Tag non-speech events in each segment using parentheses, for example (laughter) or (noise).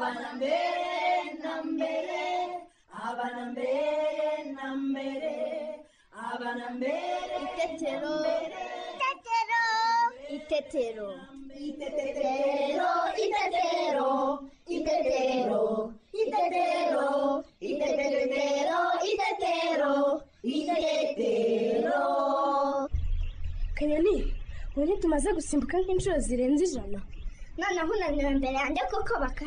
abana mbere na mbere abana mbere na mbere abana mbere Itetero. Itetero. Itetero, itetero, itetero, itetero, itetero, itetero, itetero. kanyoni ubu tumaze gusimbuka nk'inshuro zirenze ijana noneho unaniwe imbere yanjye kuko baka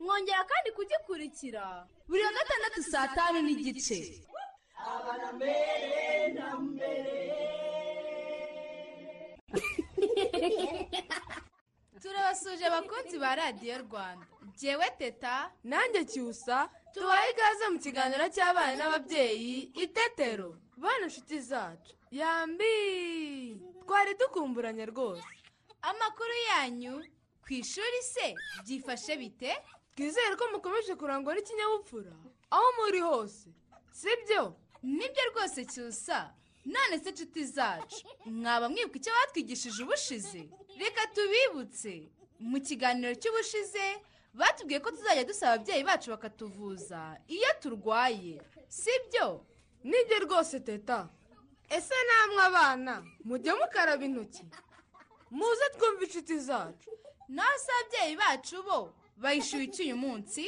Mwongera kandi kugikurikira. Buri wa gatandatu saa tanu n'igice. Turabasuje abakunzi ba radiyo rwanda. Jyewe teta nanjye cyusa tubaye ikaze mu kiganiro cy'abana n'ababyeyi itetero bana inshuti zacu. Yambi! Twari dukumburanye rwose. Amakuru yanyu ku ishuri se byifashe bite? Twizere ko mukomeje kurangwa n'ikinyabupfura. Aho muri hose. Sibyo? Nibyo rwose cyusa. None se inshuti zacu. Mwaba mwibuka icyo batwigishije ubushize? Reka tubibutse. Mu kiganiro cy'ubushize batubwiye ko tuzajya dusaba ababyeyi bacu bakatuvuza iyo turwaye. Sibyo? Nibyo rwose teta. Ese namwe abana mujye mukaraba intoki? Muze twumve inshuti zacu. Naho se ababyeyi bacu bo bayishyuye iki uyu munsi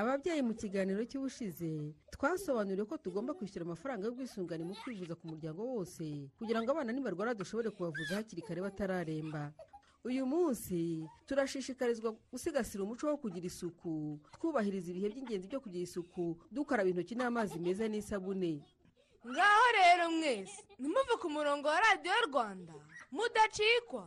ababyeyi mu kiganiro cy'ubushize twasobanuriwe ko tugomba kwishyura amafaranga y'ubwisungane mu kwivuza ku muryango wose kugira ngo abana nibarwara dushobore kubavuza hakiri kare batararemba. Uyu munsi turashishikarizwa gusigasira umuco wo kugira isuku twubahiriza ibihe by'ingenzi byo kugira isuku dukaraba intoki n'amazi meza n'isabune. Ngaho rero mwese nimuve ku murongo wa radiyo rwanda mudacikwa.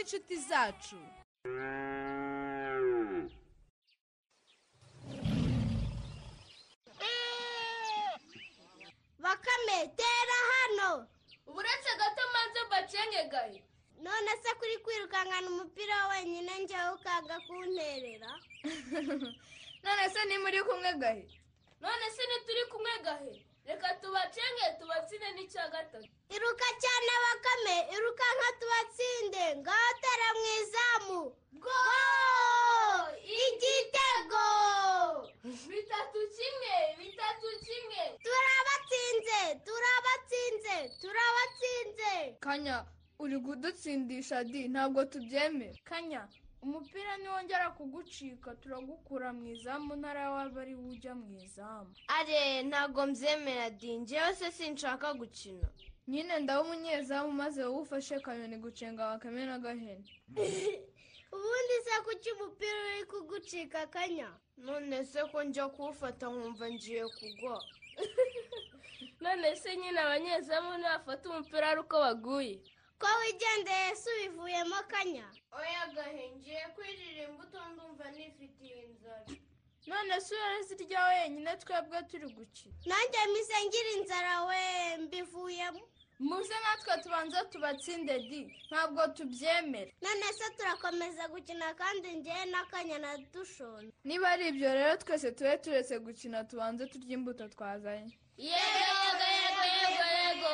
inshuti zacu bakame tera hano. Uretse gato maze bacengegaye none se kuri kwirukankana umupira wenyine njyewe ukanga kunterera. (laughs) None se ni muri kumwe gahe none se ntituri kumwe gahe reka tubacenge tubatsine n'icya gatatu. Iruka cyane bakame iruka nka tubatsinde. Ngaho tera mu izamu. Go! Igitego! Bitatu kimwe bitatu kimwe. Turabatsinze turabatsinze turabatsinze. Kanya uri kudutsindisha di? Ntabwo tubyemera. Kanya umupira niwongera kugucika turagukura mu izamu ntara waba ari ujya mu izamu. Are ntabwo mbyemera di njyewe se sinshaka gukina. Nyine ndaba umunyezamu maze wowe ufashe kanyoni gucenga bakame n'agahene (laughs) ubundi se kuki umupira uri kugucika akanya? None se ko njya kuwufata nkumva ngiye kugwa. (laughs) None se nyine abanyezamu nibafata umupira ari uko baguye? Ko wigendeye se ubivuyemo akanya oya gahe ngiye kwirira imbuto ndumva nifitiye inzara. None se urazirya wenyine twebwe turi gukina nanjye mise ngira inzara we mbivuyemo. Muze natwe tubanza tubatsinde di ntabwo tubyemera none se turakomeza gukina kandi njyewe n'akanyana dushonje niba ari ibyo rero twese tube turetse gukina tubanze turya imbuto twazanye. Yego yego yego yego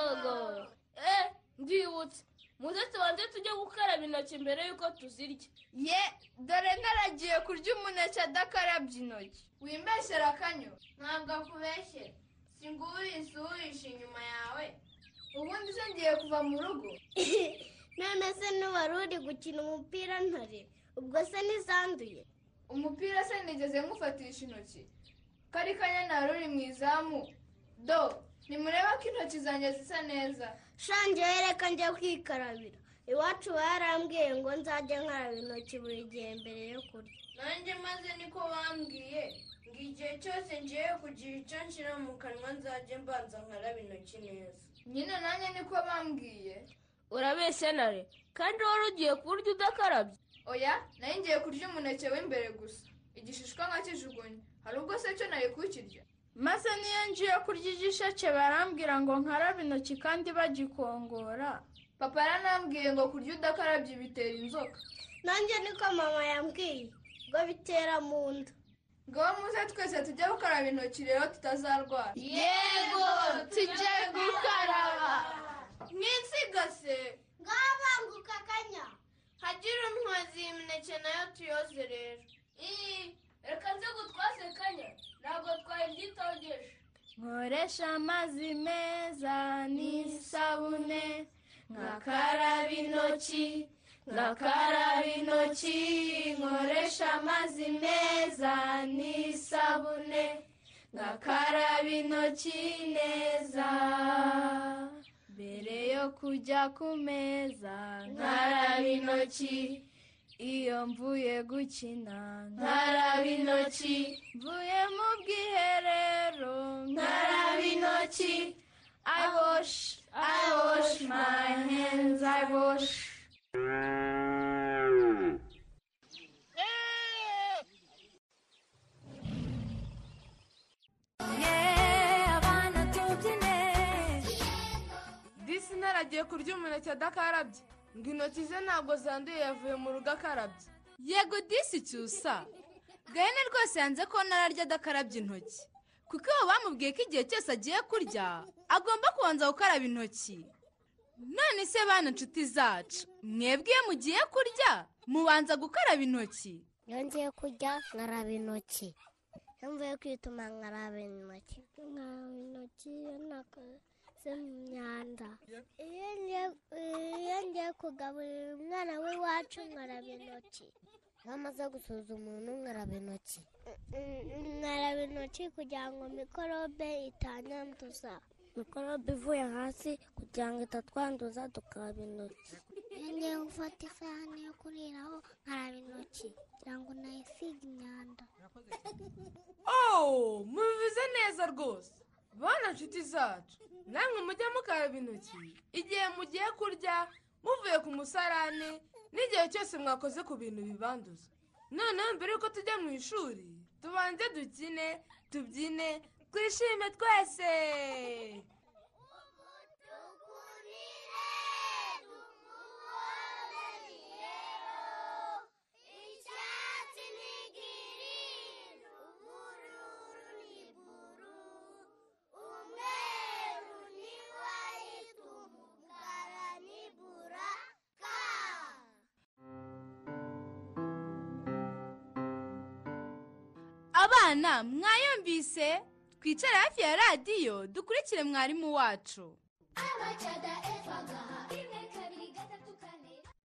eh ndibutse muze tubanze tujye gukaraba intoki mbere y'uko tuzirya. Ye dore ntaragiye kurya umuneke adakarabye intoki. Wimbeshyera akanyo. Ntabwo akubeshyera singurisha uwishe inyuma yawe. Ubundi se ngiye kuva mu rugo? (laughs) None se n'uwari uri gukina umupira ntare? Ubwo se ntizanduye umupira se nigeze nkufatisha intoki. Kari kanyana ruri mu izamu. Do nimureba ko intoki zanjye zisa neza. Shangewe reka njya kwikarabira iwacu barambwiye ngo nzajye nkaraba intoki buri gihe mbere yo kurya. Nanjye maze niko bambwiye ngo igihe cyose ngiye kugira icyo nshyira mu kanwa nzajye mbanza nkaraba intoki neza. Nyine nanjye niko bambwiye. Urabeshya nare kandi wari ugiye kurya udakarabye? Oya na yo ngiye kurya umuneke w'imbere gusa. Igishishwa nkakijugunya hari ubwo se cyo nari kukirya? Maze niyo ngiye kurya igisheke barambwira ngo nkarabe intoki kandi bagikongora. Papa yaranambwiye ngo kurya udakarabye bitera inzoka. Nanjye niko mama yambwiye ngo bitera mu nda. Ngaho muze twese tujye gukaraba intoki rero tutazarwara. Yego tujye gukaraba. Mwisigase ngaho banguka akanya hagira umwazi imineke na yo tuyoze rero. Ii reka nze gutwaze kanya ntabwo twayibyitogeje nkoresha amazi meza n'isabune nkakaraba intoki ngakaraba intoki. Nkoresha amazi meza n'isabune ngakaraba intoki neza. Mbere yo kujya ku meza nkaraba intoki. Iyo mvuye gukina nkaraba intoki. Mvuye mu bwiherero nkaraba intoki. I wash, I wash my hands, I wash. disi ntaragiye kurya umuneke adakarabye. Ngo intoki ze ntabwo zanduye yavuye mu rugo akarabye yego disi cyusa gahene rwose yanze ko nararya adakarabye intoki. Kuko iwabo bamubwiye ko igihe cyose agiye kurya agomba kubanza gukaraba intoki. None se bana inshuti zacu mwebwe iyo mugiye kurya mubanza gukaraba intoki. Iyo ngiye kurya nkaraba intoki. Iyo mvuye kwituma nkaraba intoki. Nkaraba intoki nakoze mu myanda iyo ngiye- kugaburira umwana w'iwacu nkaraba intoki. Iyo amaze gusuza umuntu nkaraba intoki. Nkaraba intoki kugira ngo mikorobe itanyanduza mikorobe ivuye hasi kugira ngo itatwanduza tukaraba intoki. Iyo ngiye gufata isahani yo kuriraho nkaraba intoki. Kugira ngo nayisiga imyanda. Oh mubivuze neza rwose. Bana nshuti zacu. Namwe mujya mukaraba intoki igihe mugiye kurya muvuye ku musarane n'igihe cyose mwakoze ku bintu bibanduza. Noneho mbere yuko tujya mu ishuri tubanze dukine tubyine twishime twese. Abana mwayumvise twicare hafi ya radiyo dukurikire mwarimu wacu.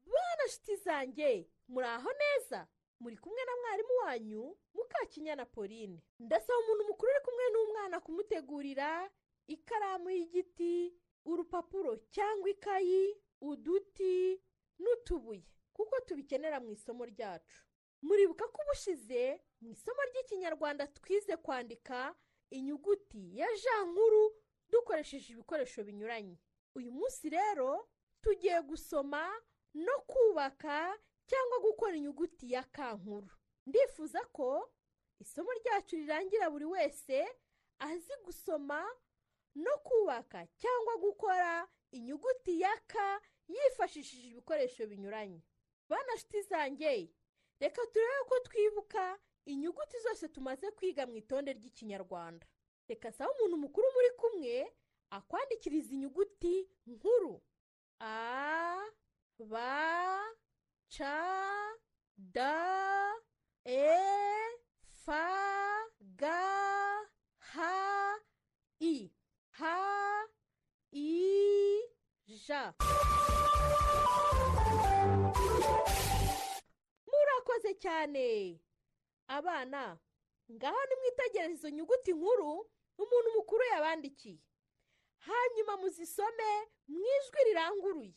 Bana nshuti zanjye muri aho neza? Muri kumwe na mwarimu wanyu mukakinyana pauline. Ndasaba umuntu mukuru uri kumwe n'umwana kumutegurira ikaramu y'igiti urupapuro cyangwa ikayi uduti n'utubuye kuko tubikenera mu isomo ryacu. Muribuka ko ubushize mu isomo ry'ikinyarwanda twize kwandika inyuguti ya ja nkuru dukoresheje ibikoresho binyuranye. Uyu munsi rero tugiye gusoma no kubaka cyangwa gukora inyuguti ya ka nkuru. Ndifuza ko isomo ryacu rirangira buri wese azi gusoma no kubaka cyangwa gukora inyuguti ya ka yifashishije ibikoresho binyuranye. Bana zanjye reka turebe ko twibuka inyuguti zose tumaze kwiga mu itonde ry'ikinyarwanda. Reka saba umuntu mukuru muri kumwe akwandikiriza inyuguti nkuru. A ba ca da e fa ga ha i. Ha i ja murakoze cyane. Abana ngaho nimwitegereze izo nyuguti nkuru umuntu mukuru yabandikiye. Hanyuma muzisome mu ijwi riranguruye.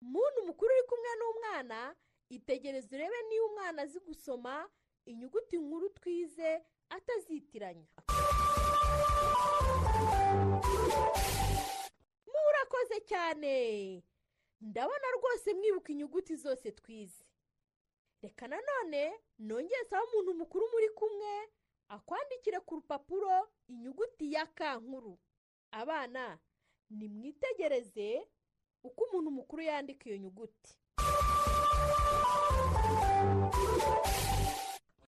Muntu mukuru uri kumwe n'umwana itegereze urebe niba umwana azi gusoma inyuguti nkuru twize atazitiranya. Murakoze cyane. Ndabona rwose mwibuka inyuguti zose twize. Reka nanone nongere sawa umuntu mukuru muri kumwe akwandikire ku rupapuro inyuguti ya ka nkuru. Abana nimwitegereze uko umuntu mukuru yandika iyo nyuguti.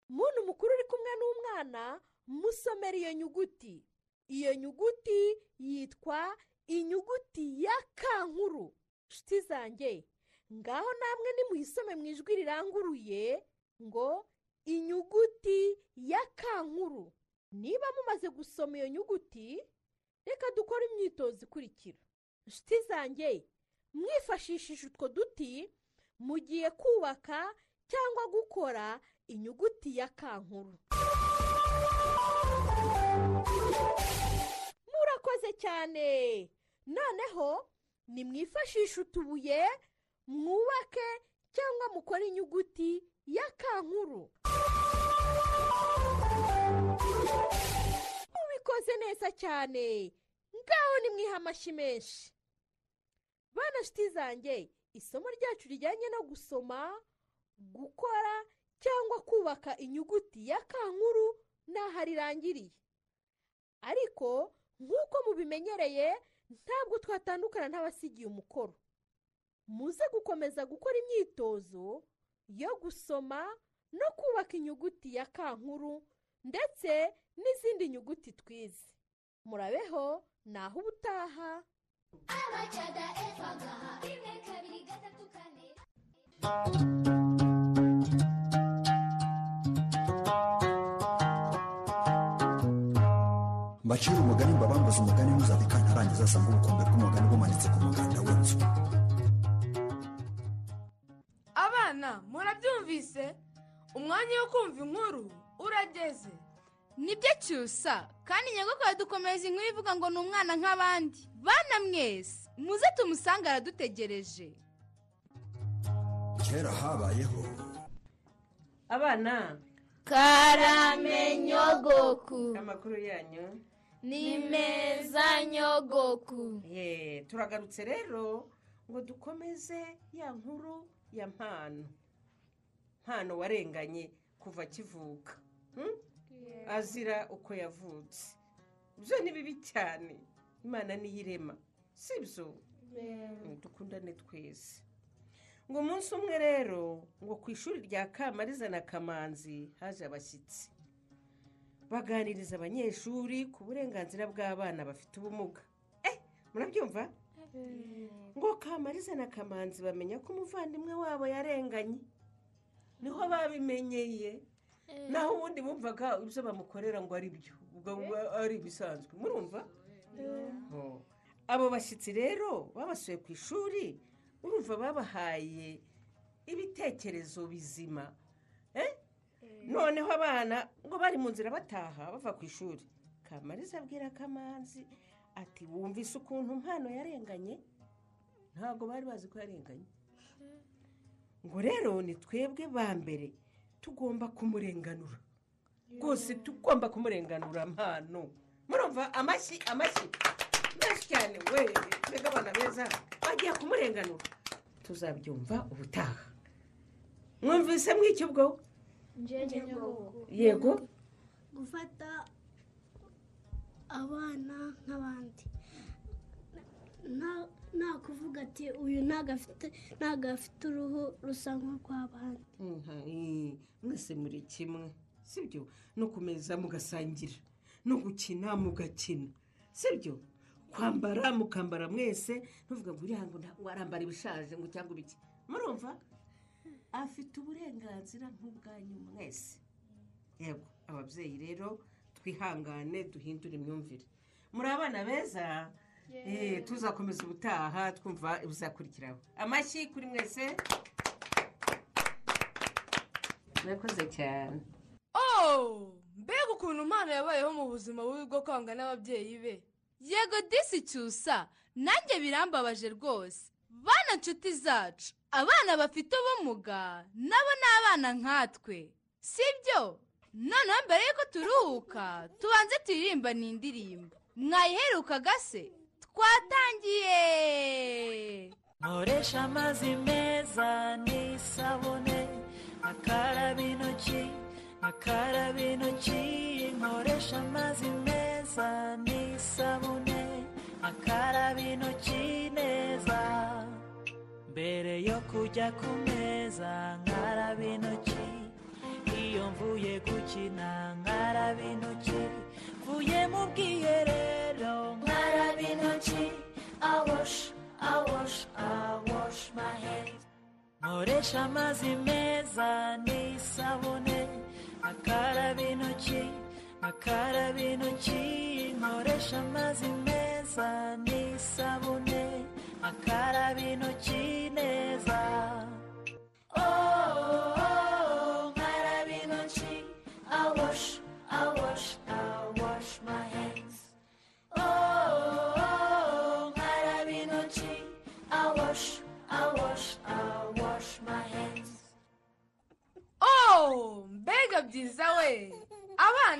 Muntu mukuru uri kumwe n'umwana musomera iyo nyuguti. Iyo nyuguti yitwa inyuguti ya ka nkuru. Nshuti zanjye ngaho namwe nimuyisome mu ijwi riranguruye ngo inyuguti ya ka nkuru. Niba mumaze gusoma iyo nyuguti reka dukore imyitozo ikurikira. Nshuti zanjye mwifashishije utwo duti mugiye kubaka cyangwa gukora inyuguti ya ka nkuru. Murakoze cyane. Noneho nimwifashishe utubuye mwubake cyangwa mukore inyuguti ya ka nkuru. Mubikoze neza cyane. Ngaho nimwihe amashyi menshi. Bana nshuti zanjye isomo ryacu rijyanye no gusoma gukora cyangwa kubaka inyuguti ya ka nkuru n'aho rirangiriye ariko nk'uko mubimenyereye ntabwo twatandukana n'abasigiye umukoro. Muze gukomeza gukora imyitozo yo gusoma no kubaka inyuguti ya ka nkuru ndetse n'izindi nyuguti twize murabeho naho ubutaha. Abacada eva gaha rimwe kabiri gatatu kane. Mbacira umugani mbabambuze umugani ntuzabika ntarangiza asanga ubukombe bw'umugani bumanitse ku muganda w'inzu. Cyusa kandi nyagakuru dukomeza inkuru ivuga ngo ni umwana nk'abandi. Bana mwese muze tumusange aradutegereje kera habayeho. Abana. Karame nyogoku. Amakuru yanyu. Ni meza nyogoku. Ye turagarutse rero ngo dukomeze ya nkuru ya mpano. Mpano warenganye kuva akivuka hmm? Azira uko yavutse. Ibyo ni bibi cyane. Imana niyo irema. Si byo dukundane twese. Ngo umunsi umwe rero ngo ku ishuri rya kamariza na kamanzi haje abashyitsi. Baganiriza abanyeshuri ku burenganzira bw'abana bafite ubumuga. Eh murabyumva? Ngo kamariza na kamanzi bamenya ko umuvandimwe wabo yarenganye. Niho babimenyeye. Naho ubundi bumvaga ibyo bamukorera ngo ari byo. Ubwo buba ari ibisanzwe murumva? Oh. abo bashyitsi rero babasuye ku ishuri urumva babahaye ibitekerezo bizima. Eh? noneho abana ngo bari mu nzira bataha bava ku ishuri. Kamariza abwira kamanzi ati wumvise ukuntu mpano yarenganye? Ntabwo bari bazi ko yarenganye. Ngo rero ni twebwe ba mbere. Tugomba kumurenganura. Rwose tugomba kumurenganura mpano. Murumva amashyi amashyi. Menshi cyane we mbega abana beza bagiye kumurenganura. Tuzabyumva ubutaha. Mwumvise mw'icyo ubwo? Yego. Gufata abana nk'abandi. Nta- kuvuga ati uyu ntabwo afite uruhu rusa nk'urw'abandi mwese muri kimwe sibyo? No kumeza mugasangira no gukina mugakina sibyo? Kwambara mukambara mwese ntuvuga ngo uriya ngo warambara ibishaje ngo cyangwa ibiki. Murumva? Afite uburenganzira nk'ubwanyu mwese. Yego ababyeyi rero twihangane duhindure imyumvire. Muri abana beza tuzakomeza ubutaha twumva ibizakurikiraho amashyi kuri mwese. Murakoze cyane. Oh mbega ukuntu umwana yabayeho mu buzima bubi bwo kwanga n'ababyeyi be. Yego disi cyusa. Nanjye birambabaje rwose. Bana nshuti zacu. Abana bafite ubumuga nabo ni abana nkatwe. Sibyo? Noneho mbere y'uko turuhuka tubanze turirimba ni indirimbo mwayiherukaga se? Twatangiye nkoresha amazi meza n'isabune akaraba intoki akaraba intoki. Nkoresha amazi meza n'isabune akaraba intoki neza. Mbere yo kujya ku meza nkaraba intoki. Iyo mvuye gukina nkaraba intoki. Mvuye mu bwiherero nkaraba intoki awosh awosh awosh my hands nkoresha amazi meza n'isabune akaraba intoki akaraba intoki nkoresha amazi meza n'isabune akaraba intoki neza. Oh, oh, oh,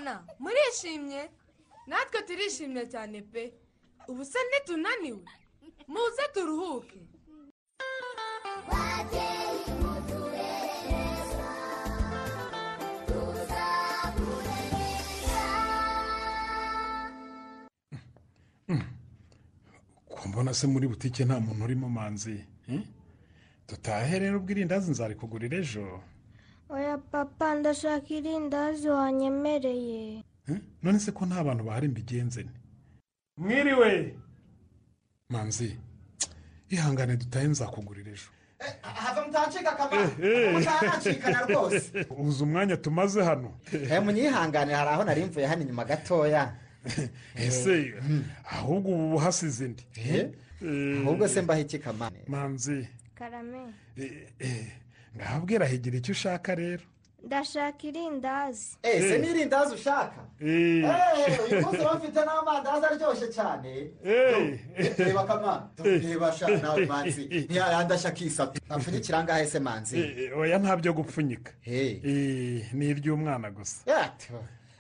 abana murishimye? Natwe turishimye cyane pe. Ubu se ntitunaniwe. Muze turuhuke. Mbona se muri butike nta muntu urimo manzi? Dutahe rero ubwo irindazi nzarikugurira ejo. Oya papa ndashaka irindazi wanyemereye. Eh? none se ko nta bantu bahari mbigenze ni mwiriwe manzi ihangane dutahe nzakugurira ejo. Hava mutacika akamaro mutacikana rwose. (laughs) Uzi umwanya tumaze hano. Eh, munyihangane hari aho nari mvuye hano inyuma gatoya. (laughs) Ese ahubwo ubu hasize indi Eh? ahubwo se mbaho iki kamane manzi. Karame. Eh, eh, ngahabwira higira icyo ushaka rero. Ndashaka irindazi. Ese n'irindazi ushaka? Eh. Eh, uyu munsi bafite n'amandazi aryoshye cyane. Eh. reba kama reba nawe manzi. Ntiyayandi ashaka isatu apfunyikira angahe se manzi? Eh, eh, oya ntabyo gupfunyika. Eh. Eh, ni iry'umwana gusa.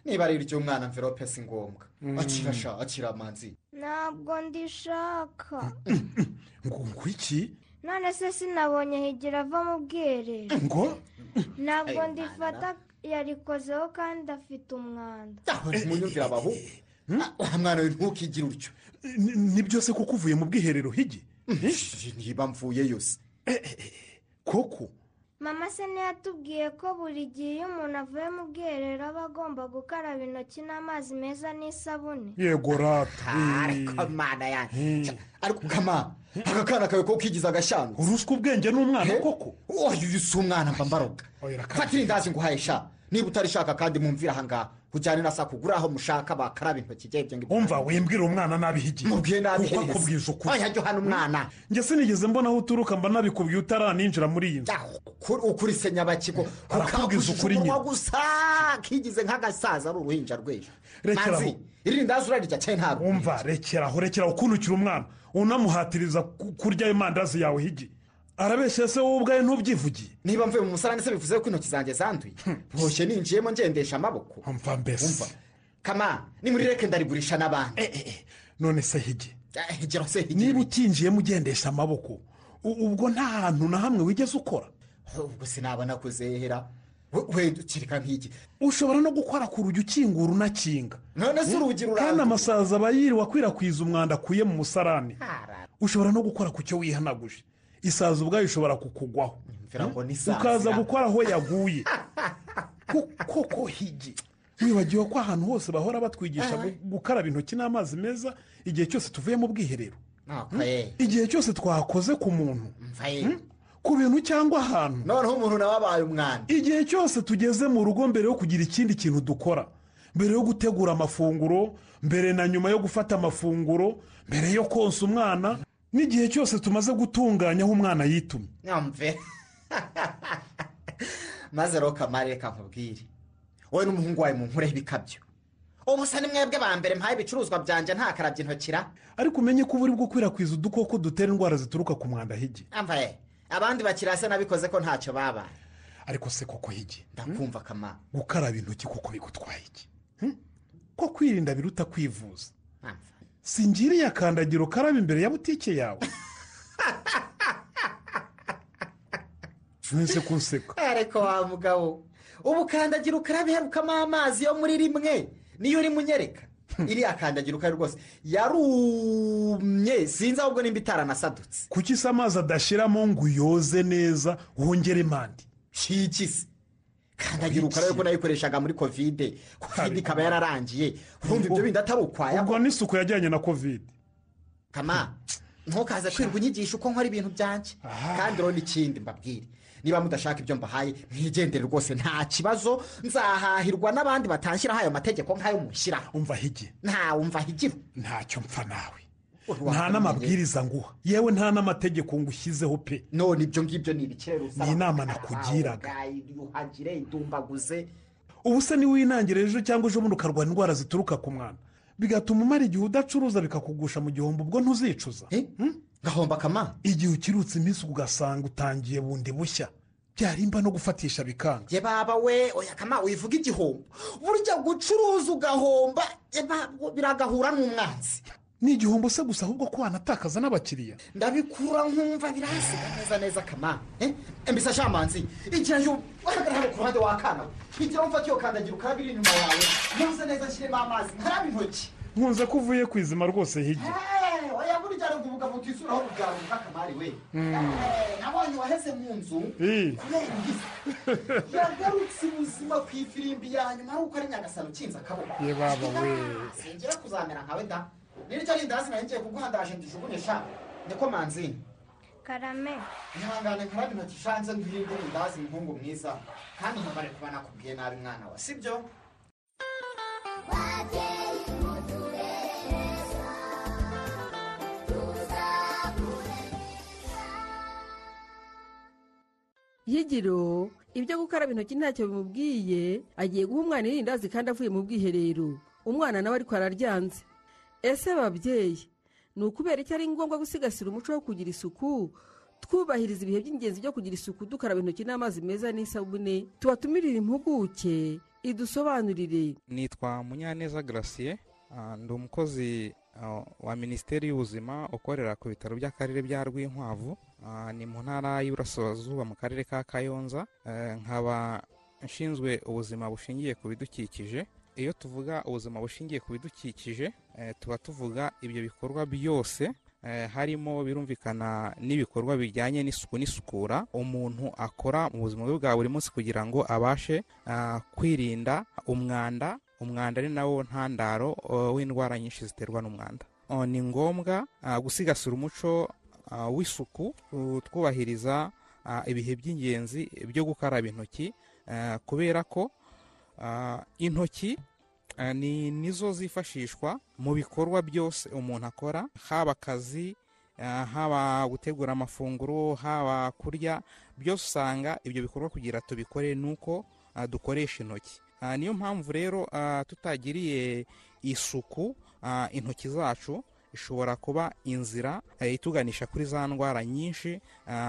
Niba ari iry'umwana mverope si ngombwa. Akira sha akira manzi. Ntabwo ndishaka. (clears throat) Ngo ngo iki? None se sinabonye higira ava mu bwiherero. Ngo? Ntabwo ndifata yarikozeho kandi afite umwanda. Munyumvira mwana we ntukigire utyo. Ni- byose kuko uvuye mu bwiherero higi? Niba mvuye yose. Koko? Mama se ntiyatubwiye ko buri gihe iyo umuntu avuye mu bwiherero aba agomba gukaraba intoki n'amazi meza n'isabune. Yego rata. Ariko mana yanjye ariko kama aka kana kawe ko kigize agashyanga uruswa ubwenge n'umwana koko? Uyu si umwana mba mbaroga fata irindazi ngo uhaye sha. Niba utarishaka kandi mumvira ahangaha ujyane na saa kugura aho mushaka bakaraba intoki. Ibyo ngibyo umva wembwira umwana nabi higi mubwiye nabi kuko akubwije ukuri. Oya jya uhana umwana. Njye sinigeze mbona aho uturuka mba nabikubwiye utaraninjira muri iyi nzu. Ukuri se nyabakigo. Arakubwiza ukuri nyine. gusa kigize nk'agasaza ari uruhinja rw'ejo. Rekeraho. irindazi urarirya cyane ntabwo. Umva rekeraho rekeraho ukuntukira umwana. Unamuhatiriza ku- kurya ayo mandazi yawe higi. Arabeshya se wowe ubwawe ntubyivugiye niba mvuye mu musarani se bivuze ko intoki zanjye zanduye? Boshye ninjiyemo ngendesha amaboko. Umva mbese. Kama nimureke ndarigurisha n'abandi. None se higi higiro se higi niba utinjiyemo ugendesha amaboko ubwo nta hantu na hamwe wigeze ukora? Ubwo sinabona kuzehera. We- wenda ukirika nk'iki? Ushobora no gukora ku rugi ukingura unakinga. None se urugi kandi ruranduye. Amasazi aba yiriwe akwirakwiza umwanda akuye mu musarani. Ushobora no gukora ku cyo wihanaguje. Isazi ubwayo ishobora kukugwaho. Ukaza ra. gukora aho yaguye. (laughs) Ko- koko higi wibagiwe ko ahantu hose bahora batwigisha gu- gukaraba intoki n'amazi meza igihe cyose tuvuye mu bwiherero. Ye. igihe cyose twakoze ku muntu. Ye. ku bintu cyangwa ahantu. Noneho umuntu nawe abaye umwana igihe cyose tugeze mu rugo mbere yo kugira ikindi kintu dukora. Mbere yo gutegura amafunguro mbere na nyuma yo gufata amafunguro mbere yo konsa umwana n'igihe cyose tumaze gutunganya aho umwana yitumye. Nyamve maze rero kamari reka nkubwire. Wowe n'umuhungu wawe munkureho ibikabyo ubu se ni mwebwe ba mbere mpaye ibicuruzwa byanjye ntakarabye intokira ariko umenye ko uba uri gukwirakwiza udukoko dutera indwara zituruka ku mwanda higi. Ambaye abandi bakirase nabikoze ko ntacyo babaye. Ariko se koko higi? Ndakumva kamara gukaraba intoki kuko bigutwaye iki? Hmm? ko kwirinda biruta kwivuza. Singiriye akandagira ukaraba imbere ya butike yawe. Nese kunseka ariko wa mugabo. Ubu kandagira ukarabe iherukamo amazi yo muri rimwe. Niyo urimo unyereka iriya kandagira ukarabe rwose. Yarumye. Sinzi ahubwo nimba itaranasadutse kuki se amazi adashiramo ngo uyoze neza wongere mandi shikisi kandagira ukarabe ko nayikoreshaga muri kovide kovide ikaba yararangiye. Urumva ibyo bindi atari ukwaya ubwo n'isuku yajyanye na kovide kama ntukaze kwirirwa unyigisha uko nkora ibintu byanjye. Kandi rero n'ikindi mbabwire. Niba mudashaka ibyo mbahaye mwigendere rwose nta kibazo. Nzahahirwa n'abandi batanshyiraho ayo mategeko nk'ayo mushyiraho umva higi. Ntawe umva ntacyo mpfa nawe. Nta n'amabwiriza nguha yewe nta n'amategeko ngushyizeho pe. None ibyo ngibyo ni ibikirere Ni inama nakugiraga. ubu se niba winangira ejo cyangwa ejo bundi ukarwara indwara zituruka ku mwanda? Bigatuma umara igihe udacuruza bikakugusha mu gihombo ubwo ntuzicuza. Gahomba kama? Igihe ukirutse iminsi ugasanga utangiye bundi bushya. Byarimba no gufatisha bikanga. Ye baba we oya kama wivuga igihombo. Burya gucuruza ugahomba biragahura n'umwanzi ni igihombo se gusa ahubwo ko wanatakaza n'abakiriya. Ndabikura nkumva birasiga neza neza kama eh? Mbisa shamanzi igira yo wahagarara hano ku ruhande wakana igira mfata iyo kandagira ukarabe iri inyuma yawe ntuze neza nshyiremo amazi nkarabe intoki. Nkunze ko uvuye ku izima rwose Eh, oya burya rero uvuga ngo utisuraho ubwaruka kamari we. Mm. Eh, nabonye waheze mu nzu kubera ingizi (laughs) yagarutse ubuzima ku ifirimbi ya nyuma ari uko ari nyagasano ukinze akaboko. Ye baba we. singira kuzamera nkawe da niryo rindazi nari ngiye kuguhandaje ndijugunye sha. Niko manzi karame. Ihangane nkarabe intoki shanze ngwirinde rindazi muhungu mwiza kandi ntubare kuba nakubwiye nabi mwana wa. Sibyo? Yigiro ibyo gukaraba intoki ntacyo bimubwiye agiye guha umwana irindazi kandi avuye mu bwiherero. Umwana nawe ariko araryanze. Ese babyeyi? Ni ukubera icyo ari ngombwa gusigasira umuco wo kugira isuku twubahiriza ibihe by'ingenzi byo kugira isuku dukaraba intoki n'amazi meza n'isabune tubatumirire impuguke idusobanurire. Nitwa munyaneza garasiye ndi umukozi ah, wa minisiteri y'ubuzima ukorera ku bitaro by'akarere bya rwinkwavu Ah, ni mu ntara y'Iburasirazuba mu karere ka kayonza Eh, nkaba nshinzwe ubuzima bushingiye ku bidukikije. Iyo tuvuga ubuzima bushingiye ku bidukikije tuba tuvuga ibyo bikorwa byose eh, harimo birumvikana n'ibikorwa bijyanye n'isuku n'isukura umuntu akora mu buzima bwe bwa buri munsi kugira ngo abashe ah, kwirinda umwanda umwanda ari nawo ntandaro oh, w'indwara nyinshi ziterwa n'umwanda. Oh, ni ngombwa ah, gusigasira umuco ah, w'isuku twubahiriza ah, ibihe by'ingenzi byo gukaraba intoki kubera ko intoki ni nizo zifashishwa mu bikorwa byose umuntu akora haba akazi ah, haba gutegura amafunguro haba kurya byose usanga ibyo bikorwa kugira tubikore ni uko ah, dukoresha intoki. Niyo mpamvu rero tutagiriye isuku intoki zacu ishobora kuba inzira eh, ituganisha kuri za ndwara nyinshi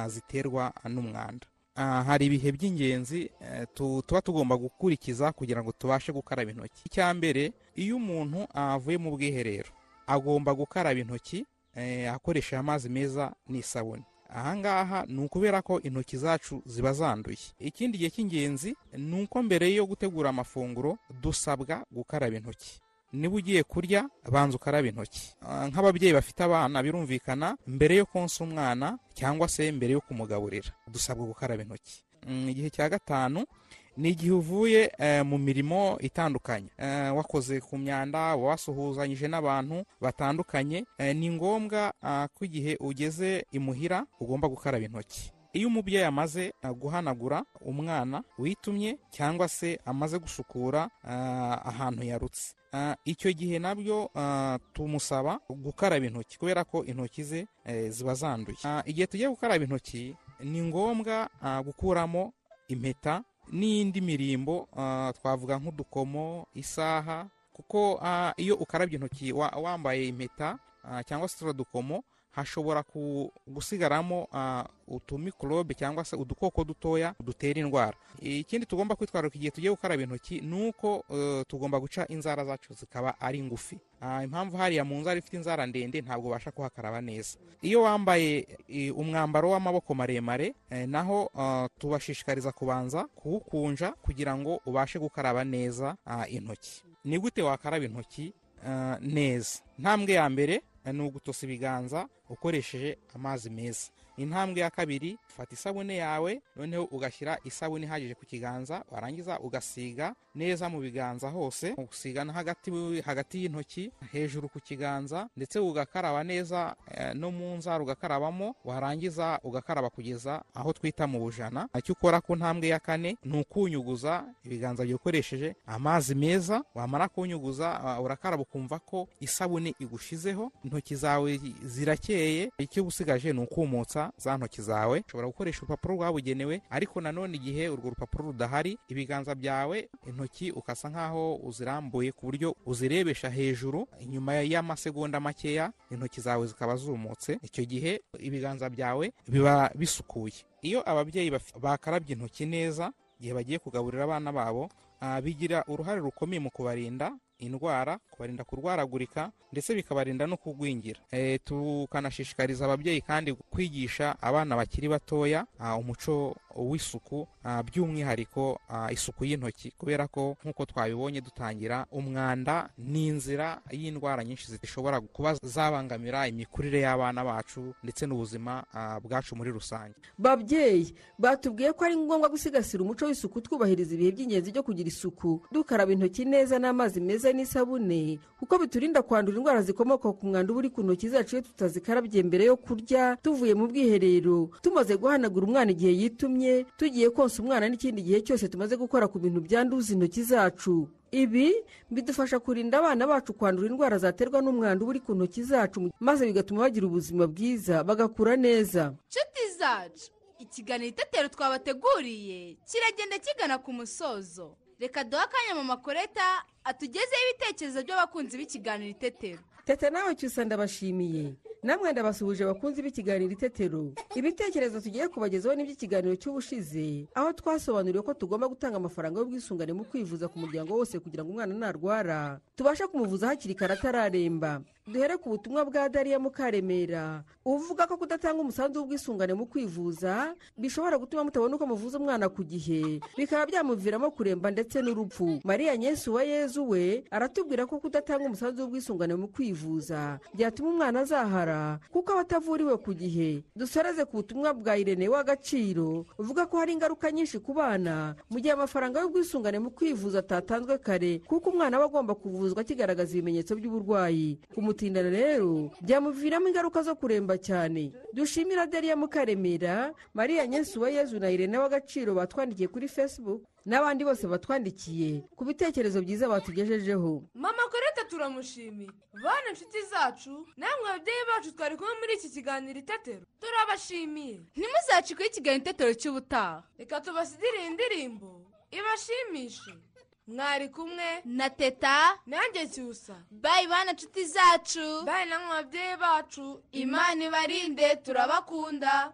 ziterwa n'umwanda. Hari ibihe by'ingenzi eh, tu- tuba tugomba gukurikiza kugira ngo tubashe gukaraba intoki. Icya mbere iyo umuntu avuye mu bwiherero agomba gukaraba intoki eh, akoresheje amazi meza n'isabune. Ahangaha ni ukubera ko intoki zacu ziba zanduye. Ikindi gihe cy'ingenzi ni uko mbere yo gutegura amafunguro dusabwa gukaraba intoki. Niba ugiye kurya banza ukaraba intoki. Ah, nk'ababyeyi bafite abana birumvikana mbere yo konsa umwana cyangwa se mbere yo kumugaburira. Dusabwa gukaraba intoki. Mm, igihe cya gatanu ni igihe uvuye eh, mu mirimo itandukanye. Eh, wakoze ku myanda wasuhuzanyije n'abantu batandukanye Eh, ni ngombwa ah, ko igihe ugeze imuhira ugomba gukaraba intoki. Iyo umubyeyi amaze ah, guhanagura umwana witumye cyangwa se amaze gusukura ah, ahantu yarutse. Icyo gihe na byo ah, tumusaba gukaraba intoki kubera ko intoki ze eh, ziba zanduye. Igihe tugiye gukaraba intoki ni ngombwa gukuramo impeta n'indi mirimbo twavuga nk'udukomo isaha kuko iyo ukarabye intoki wa- wambaye impeta cyangwa se turiya dukomo hashobora gusigaramo utumikorobe cyangwa se udukoko dutoya dutera indwara. Ikindi tugomba kwitwararika igihe tugiye gukaraba intoki ni uko eh, tugomba guca inzara zacu zikaba ari ngufi. Impamvu hariya mu nzara ifite inzara ndende ntabwo ubasha kuhakaraba neza. Iyo wambaye umwambaro w'amaboko maremare eh, naho ah, tubashishikariza kubanza kuwukunja kugira ngo ubashe gukaraba neza intoki. Ni gute wakaraba intoki ah, neza? Intambwe ya mbere ni ugutosa ibiganza ukoresheje amazi meza. Intambwe ya kabiri ufata isabune yawe noneho ugashyira isabune ihagije ku kiganza warangiza ugasiga neza mu biganza hose ugusiga no hagati hagati y'intoki hejuru ku kiganza ndetse ugakaraba neza eh, no mu nzara ugakarabamo warangiza ugakaraba kugeza aho twita mu bujana. Icyo ukora ku ntambwe ya kane ni ukunyuguza ibiganza byawe ukoresheje amazi meza wamara kunyuguza ah, urakaraba ukumva ko isabune igushizeho intoki zawe zirakeye icyo usigaje ni ukumutsa za ntoki zawe ushobora gukoresha urupapuro rwabugenewe ariko nanone igihe urwo rupapuro rudahari ibiganza byawe intoki ukasa nk'aho uzirambuye ku buryo uzirebesha hejuru inyuma y'amasegonda makeya intoki zawe zikaba zumutse. Icyo gihe ibiganza byawe biba bisukuye. Iyo ababyeyi bakarabye intoki neza igihe bagiye kugaburira abana babo ah, bigira uruhare rukomeye mu kubarinda indwara kubarinda kurwaragurika ndetse bikabarinda no kugwingira. E, tukanashishikariza ababyeyi kandi kwigisha abana bakiri batoya ah, umuco w'isuku by'umwihariko ah, isuku y'intoki. Kubera ko nk'uko twabibonye dutangira umwanda ni inzira y'indwara nyinshi zishobora kuba zabangamira imikurire y'abana bacu ndetse n'ubuzima ah, bwacu muri rusange. Babyeyi batubwiye ko ari ngombwa gusigasira umuco w'isuku twubahiriza ibihe by'ingenzi byo kugira isuku. Dukaraba intoki neza n'amazi meza n'isabune kuko biturinda kwandura indwara zikomoka ku mwanda uba uri ku ntoki zacu iyo tutazikarabye mbere yo kurya tuvuye mu bwiherero. Tumaze guhanagura umwana igihe yitumye tugiye konsa umwana n'ikindi gihe cyose tumaze gukora ku bintu byanduza intoki zacu. Ibi bidufasha kurinda abana bacu kwandura indwara zaterwa n'umwanda uba uri ku ntoki zacu maze bigatuma bagira ubuzima bwiza bagakura neza. Nshuti zacu ikiganiro itetero twabateguriye kiragenda kigana ku musozo. Reka duhe akanya mu makoreta atugezeho ibitekerezo by'abakunzi b'ikiganiro itetero. Teta nawe cyusa ndabashimiye. Namwe ndabasuhuje abakunzi b'ikiganiro itetero ibitekerezo tugiye kubagezaho n'iby'ikiganiro cy'ubushize. Aho twasobanuriwe ko tugomba gutanga amafaranga y'ubwisungane mu kwivuza ku muryango wose kugira ngo umwana narwara tubashe kumuvuza hakiri kare atararemba. Duhere ku butumwa bwa dariya mukaremera. Uvuga ko kudatanga umusanzu w'ubwisungane mu kwivuza bishobora gutuma mutabona uko muvuza umwana ku gihe. Bikaba byamuviramo kuremba ndetse n'urupfu. Mariya nyesu wa yezu we aratubwira ko kudatanga umusanzu w'ubwisungane mu kwivuza byatuma umwana azahara kuko aba atavuriwe ku gihe. Dusoreze ku butumwa bwa irene w'agaciro uvuga ko hari ingaruka nyinshi ku bana. Mu gihe amafaranga y'ubwisungane mu kwivuza atatanzwe kare kuko umwana aba agomba kuvuzwa akigaragaza ibimenyetso by'uburwayi. Kumutindana rero byamuviramo ingaruka zo kuremba cyane. Dushimira deriya mukaremera mariya nyesu wa yezu na irene w'agaciro batwandikiye kuri facebook n'abandi bose batwandikiye. Ku bitekerezo byiza batugejejeho. Mama koreta turamushimiye. Bana inshuti zacu namwe ababyeyi bacu twari kumwe muri iki kiganiro itetero turabashimiye. Ntimuzacikweho ikiganiro itetero cy'ubutaha. Reka tubasigire iyi ndirimbo ibashimishe. Mwari kumwe? na teta. Nanjye cyusa bayi bana inshuti zacu. Bayi namwe ababyeyi bacu. Imana ibarinde turabakunda.